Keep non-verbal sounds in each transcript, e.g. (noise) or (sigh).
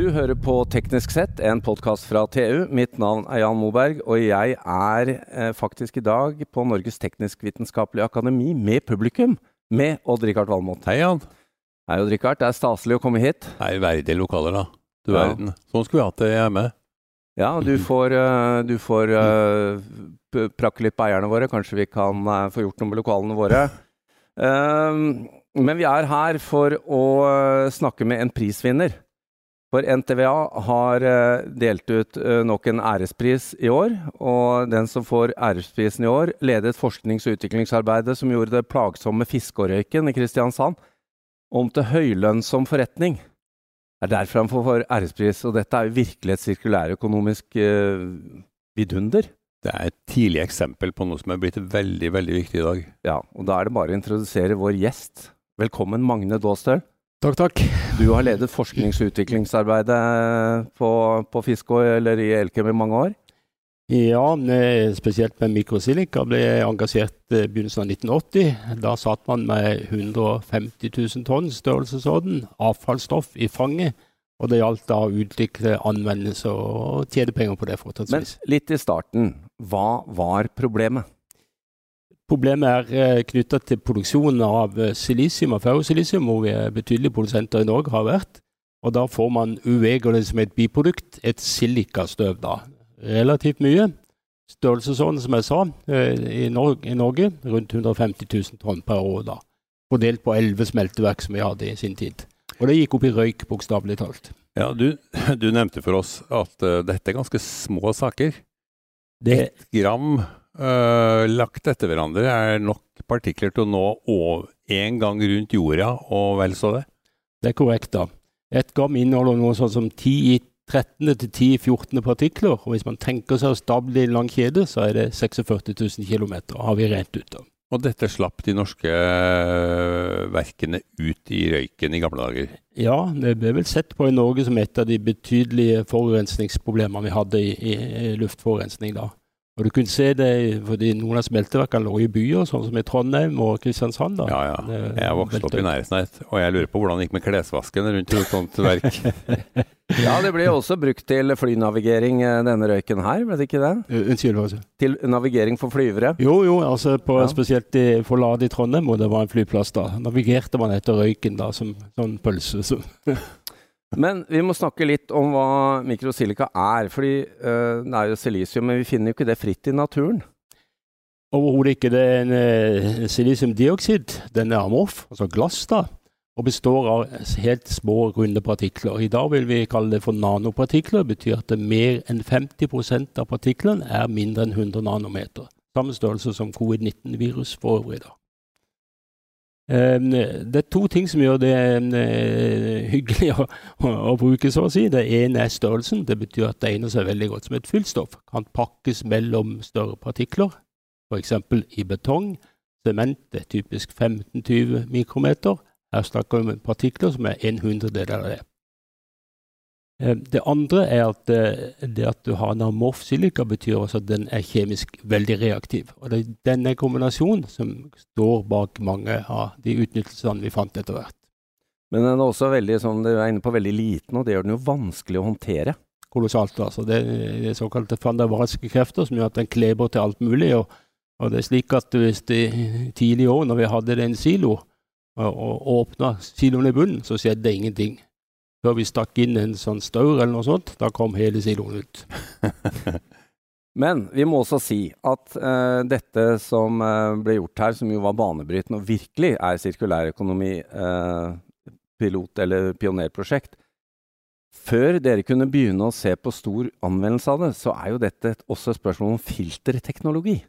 Du hører på Teknisk sett, en podkast fra TU. Mitt navn er Jan Moberg, og jeg er eh, faktisk i dag på Norges teknisk-vitenskapelige akademi med publikum, med Odd-Rikard Valmot. Hei, Jan. Hei, Odd-Rikard. Det er staselig å komme hit. Er verdige lokaler, da. Du Ja. verden. Sånn skulle vi hatt det hjemme. Ja, du får, uh, du får uh, prakke litt på eierne våre. Kanskje vi kan uh, få gjort noe med lokalene våre. (laughs) Ehm, men vi er her for å snakke med en prisvinner. For NTVA har eh, delt ut eh, nok en ærespris i år. Og den som får æresprisen i år, ledet forsknings- og utviklingsarbeidet som gjorde det plagsomme fiskeorøyken i Kristiansand om til høylønnsom forretning. Det er derfor han får får ærespris, og dette er jo virkelig et sirkulærøkonomisk eh, vidunder. Det er et tidlig eksempel på noe som er blitt veldig, veldig viktig i dag. Ja, og da er det bare å introdusere vår gjest. Velkommen, Magne Daastøl. Takk, takk. Du har ledet forsknings- og utviklingsarbeidet på, på Fiskå eller i Elkem i mange år. Ja, eh, spesielt med mikrosilika ble jeg engasjert i begynnelsen av 1980. Da satt man med 150 000 tonn størrelsesorden avfallsstoff i fanget. Og det gjaldt da å utvikle anvendelse og tjene penger på det, Men litt i starten, hva var problemet? Problemet er knytta til produksjonen av eh, silisium og ferrosilisium, hvor vi er betydelige produsenter i Norge, har vært. Og da får man uvegerlig som et biprodukt et silikastøv, da. Relativt mye. Størrelsesorden, som jeg sa, eh, i Norge, i Norge rundt 150 000 tonn per år, da. Fordelt på elleve smelteverk som vi hadde i sin tid. Og det gikk opp i røyk, bokstavelig talt. Ja, du, du nevnte for oss at uh, dette er ganske små saker. Det, Ett gram eh, lagt etter hverandre er nok partikler til å nå én gang rundt jorda og vel så det. det er korrekt, da. Et gram inneholder noe sånn som 10 i 13. til 10 i 14. partikler. Og hvis man tenker seg å stable i en lang kjede, så er det 46 000 km, har vi rent ut av. Og dette slapp de norske eh, verkene ut i røyken i gamle dager. Ja, det ble vel sett på i Norge som et av de betydelige forurensningsproblemene vi hadde i, i, i luftforurensning da. Og du kunne se det fordi noen av smelteverkene lå i byer, sånn som i Trondheim og Kristiansand. da. Ja, ja. Det- Jeg vokste opp i nærheten av et, og jeg lurer på hvordan det gikk med klesvasken rundt et sånt verk. (laughs) Ja, det ble også brukt til flynavigering, eh, denne røyken her, ble det ikke det? Uh, Unnskyld, hva? Til navigering for flyvere. Jo, jo, altså på, Ja. spesielt i Forlade i Trondheim, hvor det var en flyplass da, navigerte man etter røyken da, som sånn pølse. Så. (laughs) Men vi må snakke litt om hva mikrosilika er. fordi uh, det er jo silisium, men vi finner jo ikke det fritt i naturen. Overhodet ikke. Det er en uh, silisiumdioksid. Den er amorf, altså glass, da, og består av helt små, runde partikler. I dag vil vi kalle det for nanopartikler. Det betyr at det er mer enn 50% av partiklene er mindre enn 100 nanometer. Samme størrelse som covid-19-virus for øvrig. da. Eh, Det er to ting som gjør det eh, hyggelig å, å, å bruke, så å si. Det ene er størrelsen. Det betyr at det egner seg veldig godt som et fyllstoff. Kan pakkes mellom større partikler f.eks. i betong. Sement er typisk 15-20 mikrometer. Her snakker vi om partikler som er en hundredel av det. Eh, Det andre er at eh, det at du har en amorf silika, betyr også at den er kjemisk veldig reaktiv. Og det er denne kombinasjonen som står bak mange av de utnyttelsene vi fant etter hvert. Men den er også veldig, som du er inne på, veldig liten, og det gjør den jo vanskelig å håndtere. Kolossalt, altså. Det er såkalte fandavarske krefter som gjør at den kleber til alt mulig. og og det er slik at hvis det tidlig i år, når vi hadde det en silo, og, og åpna siloen i bunnen, så skjedde det ingenting. Før vi stakk inn en sånn staur eller noe sånt, da kom hele siloen ut. (laughs) Men vi må også si at uh, dette som uh, ble gjort her, som jo var banebrytende og virkelig er sirkulærøkonomi eh, pilot- eller pionerprosjekt Før dere kunne begynne å se på stor anvendelse av det, så er jo dette også et spørsmål om filterteknologi.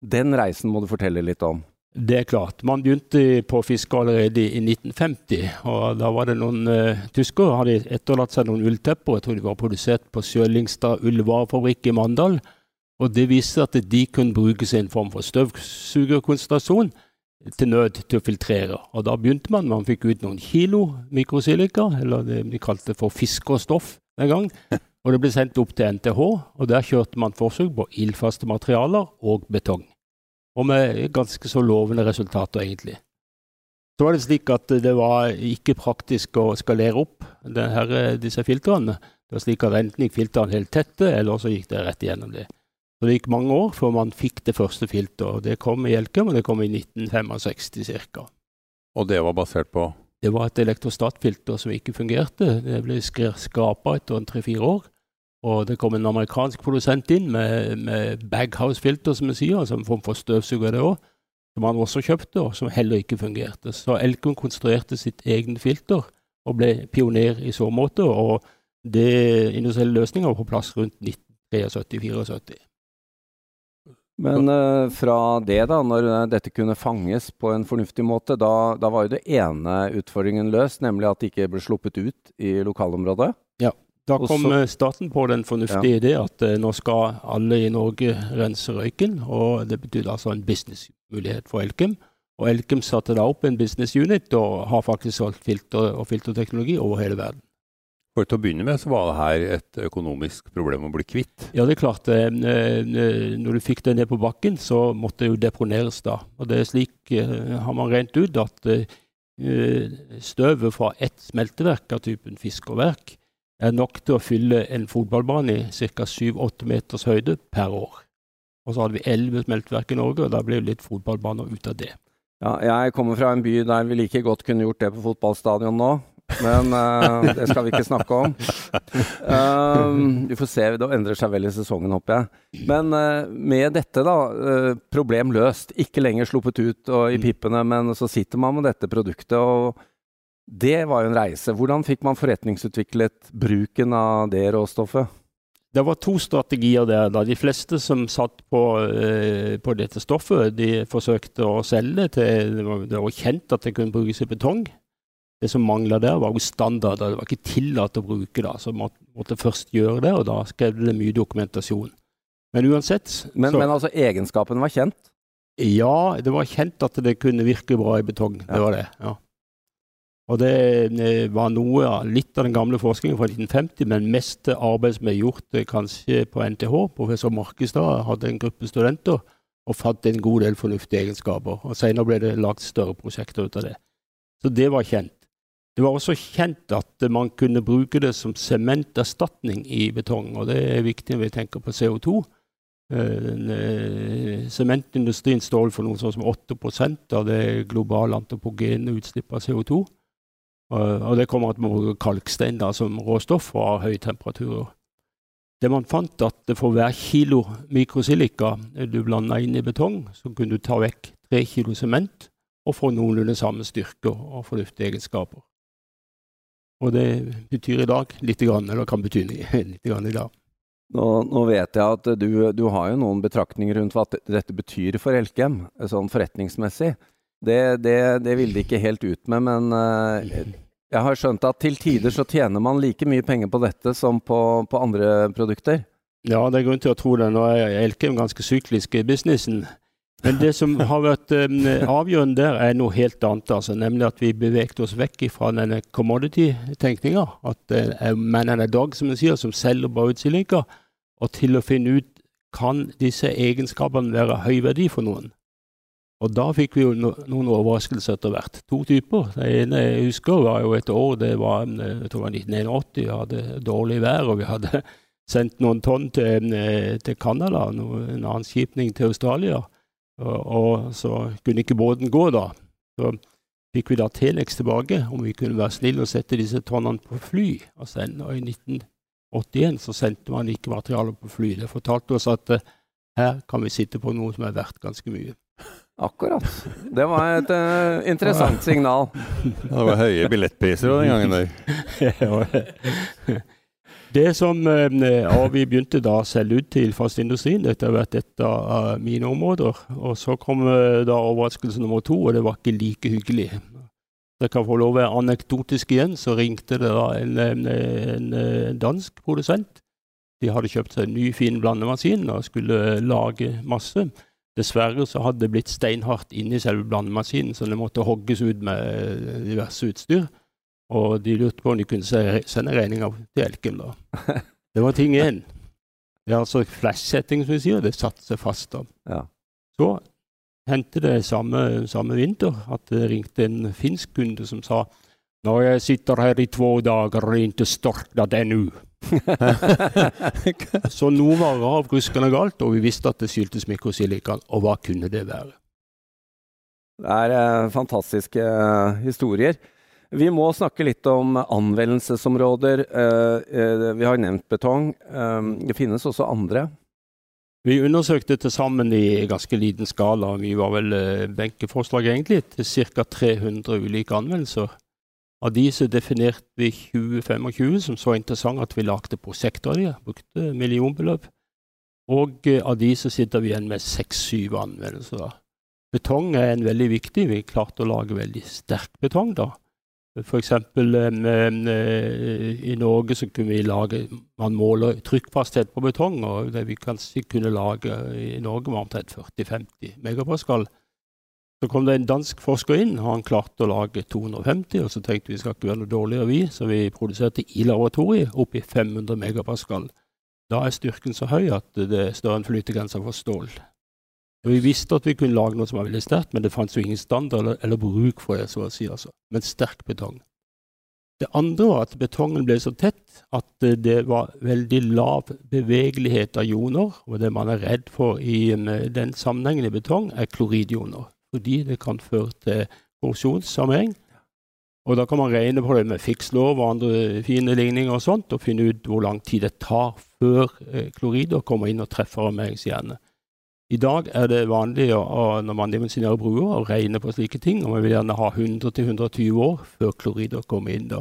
Den reisen må du fortelle litt om. Det er klart. Man begynte på fiske allerede i 1950. og Da var det noen uh, tyskere hadde etterlatt seg noen ulltepper. Jeg tror de var produsert på Sjølingstad ullvarefabrikk i Mandal. og Det viste at de kunne brukes i en form for støvsugerkonsentrasjon til nød til å filtrere. Og Da begynte man. Man fikk ut noen kilo mikrosilika, eller det de kalte for fiskerstoff den gang. (laughs) Og det ble sendt opp til NTH, og der kjørte man forsøk på ildfaste materialer og betong. Og med ganske så lovende resultater, egentlig. Så var det slik at det var ikke praktisk å skalere opp her, disse filtrene. Det var slik at Enten gikk filtrene helt tette, eller så gikk det rett igjennom det. Så Det gikk mange år før man fikk det første filteret. Det kom i Elkem, og det kom i 1965 ca. Og det var basert på? Det var et elektrostatfilter som ikke fungerte. Det ble skrapa etter tre-fire år. Og det kom en amerikansk produsent inn med, med baghouse-filter, som vi sier, som form for støvsuger det òg, som han også kjøpte, og som heller ikke fungerte. Så Elkon konstruerte sitt eget filter og ble pioner i så måte. Og det industrielle løsninger var på plass rundt 1973-74. Men uh, fra det, da, når dette kunne fanges på en fornuftig måte, da, da var jo det ene utfordringen løst, nemlig at det ikke ble sluppet ut i lokalområdet? Ja. Da kom Også, eh, staten på den fornuftige ja. idé at uh, nå skal alle i Norge rense røyken. og Det betydde altså en businessmulighet for Elkem. Og Elkem satte da opp en business unit og har faktisk solgt filter og filterteknologi over hele verden. For til å begynne med så var det her et økonomisk problem å bli kvitt? Ja, det er klart. Eh, eh, når du fikk det ned på bakken, så måtte det jo deponeres da. Og det er slik eh, har man rent ut at støvet fra ett smelteverk av typen fiskerverk er nok til å fylle en fotballbane i ca. 7-8 meters høyde per år. Og så hadde vi elleve smelteverk i Norge, og da ble det litt fotballbaner ut av det. Ja, jeg kommer fra en by der vi like godt kunne gjort det på fotballstadion nå. Men uh, det skal vi ikke snakke om. Uh, vi får se, det endrer seg vel i sesongen, håper jeg. Men uh, med dette, da. problem løst. Ikke lenger sluppet ut og i pippene, men så sitter man med dette produktet. og det var jo en reise. Hvordan fikk man forretningsutviklet bruken av det råstoffet? Det var to strategier der. da. De fleste som satt på, på dette stoffet, de forsøkte å selge det til Det var kjent at det kunne brukes i betong. Det som mangla der, var jo standarder. Det var ikke tillatt å bruke det. Så man måtte først gjøre det, og da skrev det mye dokumentasjon. Men uansett Men, så, men altså egenskapen var kjent? Ja, det var kjent at det kunne virke bra i betong. Det var det. ja. Og det var noe litt av den gamle forskningen fra 1950, men mest arbeid som er gjort eh, kanskje på NTH. Professor Markestad hadde en gruppe studenter og fant en god del fornuftige egenskaper. Og Senere ble det lagt større prosjekter ut av det. Så det var kjent. Det var også kjent at man kunne bruke det som sementerstatning i betong, og det er viktig når vi tenker på CO2. Eh, sementindustrien står for noe sånn som 8% av det globale antropogene utslippet av CO2. Og det kommer at man bruker kalkstein da, som råstoff og har høye temperaturer. Det man fant, at for hver kilo mikrosilika du blanda inn i betong, så kunne du ta vekk tre kilo sement og få noenlunde samme styrke og fornuftige egenskaper. Og det betyr i dag lite grann, eller kan bety (laughs) litt grann i dag. Nå, nå, vet jeg at du, du, har jo noen betraktninger rundt hva dette betyr for Elkem, sånn forretningsmessig. Det, det, det vil de ikke helt ut med, men uh, jeg har skjønt at til tider så tjener man like mye penger på dette som på, på andre produkter? Ja, det er grunn til å tro det. Nå er Elkem ganske syklisk i businessen. Men det som har vært um, avgjørende der, er noe helt annet. Altså, nemlig at vi beveget oss vekk fra denne commodity-tenkninga. At det er mennene a dog, som vi sier, som selger bare ut silika. Og til å finne ut kan disse egenskapene være høy verdi for noen. Og da fikk vi jo noen overraskelser etter hvert. To typer. Det ene jeg husker var jo et år, det var jeg tror det var 1981. Vi hadde dårlig vær, og vi hadde (laughs) sendt noen tonn til, til Canada, en annen skipning til Australia. Og, og så kunne ikke båten gå, da. Så fikk vi da Telex tilbake om vi kunne være snille og sette disse tonnene på fly. Og, sende, og i 1981 så sendte man ikke materialet på fly. Det fortalte oss at uh, her kan vi sitte på noe som er verdt ganske mye. Akkurat. Det var et uh, interessant signal. det var høye billettpriser den gangen der. (laughs) Det som eh, Vi begynte da å selge ut til fastindustrien. Dette har vært et av mine områder. Og så kom eh, da overraskelse nummer to, og det var ikke like hyggelig. Det kan få lov å være anekdotisk igjen. Så ringte det da en, en, en dansk produsent. De hadde kjøpt seg en ny, fin blandemaskin og skulle lage masse. Dessverre så hadde det blitt steinhardt inni selve blandemaskinen, så det måtte hogges ut med diverse utstyr. Og de lurte på om de kunne sende regninga til Elkem. da. Det var ting én. Det er altså flash-setting, som vi sier. Det satte seg fast. da. (laughs) Ja. Så hendte det samme, samme vinter at det ringte en finsk kunde som sa Nå jeg sitter her i to dager og ikke startet ennå. (laughs) Så nå var avgruskene galt, og vi visste at det skyldtes mikrosilikan. Og hva kunne det være? Det er eh, fantastiske eh, historier. Vi må snakke litt om anvendelsesområder. Eh, eh, vi har nevnt betong. Eh, det finnes også andre. Vi undersøkte til sammen i ganske liten skala. Vi var vel eh, benkeforslag egentlig til ca. 300 ulike anvendelser. Av de så definerte vi 2025 som så interessant at vi lagde prosjekter av de, brukte millionbeløp. Og eh, av de så sitter vi igjen med seks-syv anvendelser. Betong er en veldig viktig. Vi klarte å lage veldig sterk betong da. For eksempel eh, i Norge så kunne vi lage Man måler trykkfasthet på betong, og det vi kanskje kunne lage i Norge var omtrent 40-50 megapascal. Så kom det en dansk forsker inn, og han klarte å lage 250. Og så tenkte vi skal ikke være noe dårligere, vi, så vi produserte i laboratoriet opp i 500 megapascal. Da er styrken så høy at det er større enn flytegrensa for stål. Og vi visste at vi kunne lage noe som var veldig sterkt, men det fantes jo ingen standard eller, eller, bruk for det. så å si altså. Men sterk betong. Det andre var at betongen ble så tett at det var veldig lav bevegelighet av joner. Og det man er redd for i den sammenhengen i betong, er kloridjoner. Fordi det kan føre til korrosjonssammenheng. Og da kan man regne på det med fikslov og andre fine ligninger og sånt, og finne ut hvor lang tid det tar før eh, klorider kommer inn og treffer armeringshjernen. I dag er det vanlig når man dimensjonerer bruer, å regne på slike ting. og Man vil gjerne ha 100-120 år før klorider kommer inn. da.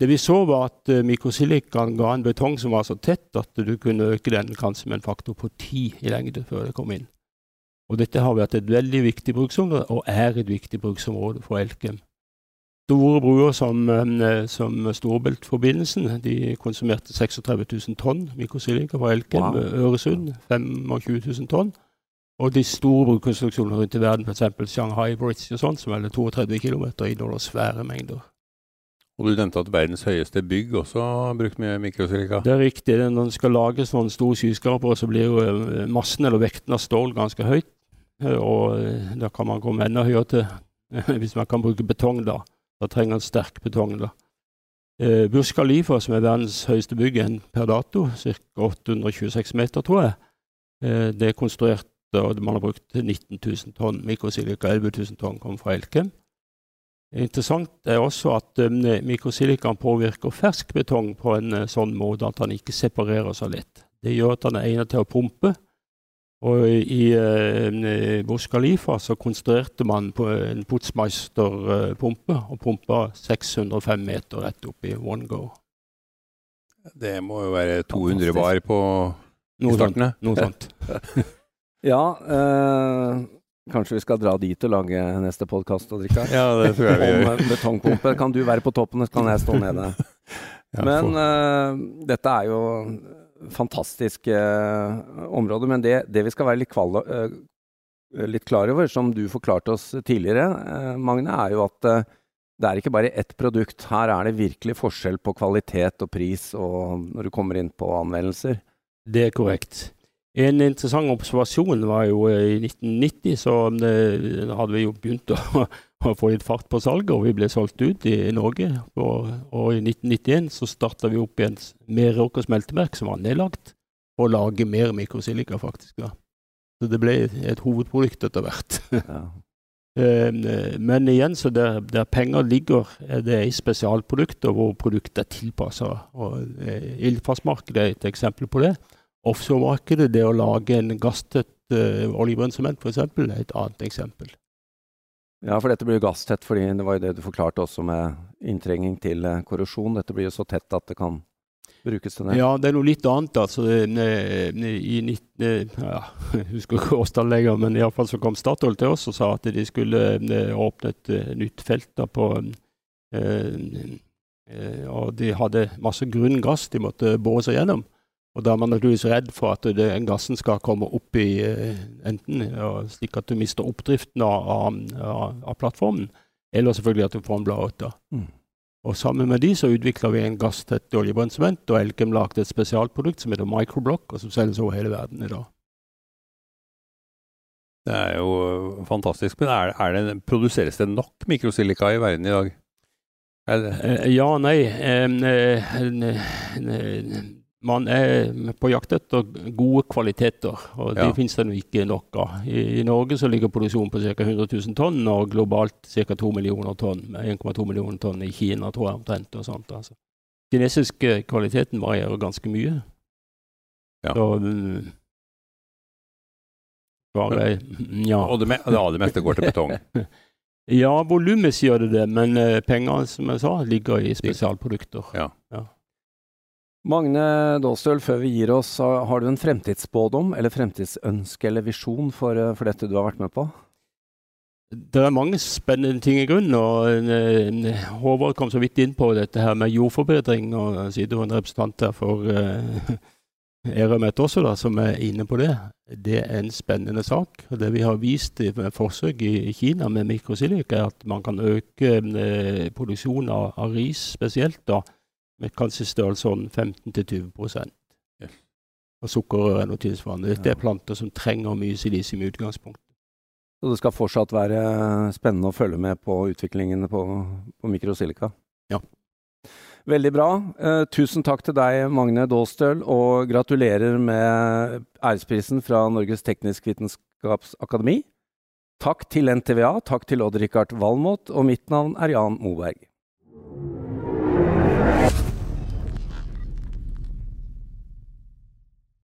Det vi så, var at uh, mikrosilikan ga en betong som var så tett at du kunne øke den kanskje med en faktor på 10 i lengde før det kom inn. Og Dette har vært et veldig viktig bruksområde, og er et viktig bruksområde for Elkem. Store bruer som, eh, som Storebeltforbindelsen de konsumerte 36 000 tonn mikrosilika fra Elkem. Wow. Øresund 25 000 tonn. Og de store brukonstruksjonene rundt i verden, f.eks. Shanghai Bridge og sånn, som er 32 km, inneholder svære mengder. Og Du nevnte at verdens høyeste bygg også har brukt mye mikrosilika? Det er riktig. Når det skal lages noen store skyskrapere, så blir jo eh, massen eller vekten av stål ganske høyt. Eh, og da kan man komme enda høyere til (laughs) hvis man kan bruke betong da. Da trenger man sterk betong. da. Eh, Burj Khalifa, som er verdens høyeste bygg per dato, ca. 826 meter, tror jeg, eh, det er konstruert og man har brukt 19 000 tonn mikrosilika. 11 000 tonn kom fra Elkem. Interessant er også at um, mikrosilikaen påvirker fersk betong på en uh, sånn måte at den ikke separerer så lett. Det gjør at den er egnet til å pumpe, og i eh, Burj Khalifa så konstruerte man på en Putzmeister-pumpe, og pumpa 605 meter rett opp i one go. Det må jo være 200 bar på noe startene? Sånt, noe sånt. (laughs) ja, eh, kanskje vi skal dra dit og lage neste podkast, Ja, det tror jeg vi gjør. Om betongpumpe. Kan du være på toppen, så kan jeg stå nede. (laughs) Men eh, dette er jo fantastiske eh, område. Men det, det, vi skal være litt, kval, eh, litt klar over, som du forklarte oss tidligere, eh, Magne, er jo at det er ikke bare ett produkt. Her er det virkelig forskjell på kvalitet og pris og når du kommer inn på anvendelser. Det er korrekt. En interessant observasjon var jo i 1990, så hadde vi jo begynt å (laughs) å få litt fart på salget, og vi ble solgt ut i, Norge. Og, og i 1991 så starta vi opp igjen Meråker smelteverk, som var nedlagt, og lage mer mikrosilika, faktisk. da. Så det ble et hovedprodukt etter hvert. (laughs) Ja. Ehm, men igjen, så der, der, penger ligger, det er i spesialprodukter hvor produktet er tilpassa. Eh, ildfastmarkedet er et eksempel på det. Offshoremarkedet, det å lage en gasstett uh, oljebrønnsement f.eks., er et annet eksempel. Ja, for dette blir jo gasstett, fordi det var jo det du forklarte også med inntrenging til eh, korrosjon. Dette blir jo så tett at det kan brukes til det. Ja, det er noe litt annet. altså. I 19... Ja, jeg husker ikke årstallet lenger, men iallfall så kom Statoil til oss og sa at de skulle åpne et eh, nytt felt da på eh, Og de hadde masse grunn gass de måtte bore seg gjennom. Og da er man naturligvis redd for at det, gassen skal komme opp i uh, enten slik at du mister oppdriften av, av, av, plattformen, eller selvfølgelig at du får en blowout. Mm. Og sammen med de så utvikla vi en gasstett oljebrensement, og Elkem lagde et spesialprodukt som heter Microblock, og som selges over hele verden i dag. Det er jo fantastisk. Men er, er det, produseres det nok mikrosilika i verden i dag? Eh, Ja nei. Eh, eh, eh, Man er på jakt etter gode kvaliteter, og det Ja. finnes det ikke nok av. I, I Norge så ligger produksjonen på ca. 100 000 tonn, og globalt ca. 2 millioner tonn. 1,2 millioner tonn i Kina, tror jeg omtrent. og sånt. Altså. Kinesiske kvaliteten varierer ganske mye. Ja. Så um, bare, ja. og det, aller meste går til betong. (laughs) Ja, volummessig gjør det det, men uh, penger, som jeg sa, ligger i spesialprodukter. Magne Daastøl, før vi gir oss, har du en fremtidsspådom eller fremtidsønske eller visjon for, eh, for dette du har vært med på? Det er mange spennende ting i grunnen. og eh, Håvard kom så vidt inn på dette her med jordforbedring. og Siden hun er en representant her for uh, Eramet også, da, som er inne på det. Det er en spennende sak. og Det vi har vist i forsøk i Kina med mikrosilika, er at man kan øke uh, produksjonen av, av ris spesielt, da, med kanskje størrelsesorden 15-20 Og sukkerrør er noe tilsvarende. Dette er planter som trenger mye silisium i utgangspunktet. Så det skal fortsatt være spennende å følge med på utviklingen på, på mikrosilika? Ja. Veldig bra. Eh, tusen takk til deg, Magne Daastøl, og gratulerer med æresprisen fra Norges teknisk vitenskapsakademi. Takk til NTVA, takk til Odd-Rikard Valmot, og mitt navn er Jan Moberg.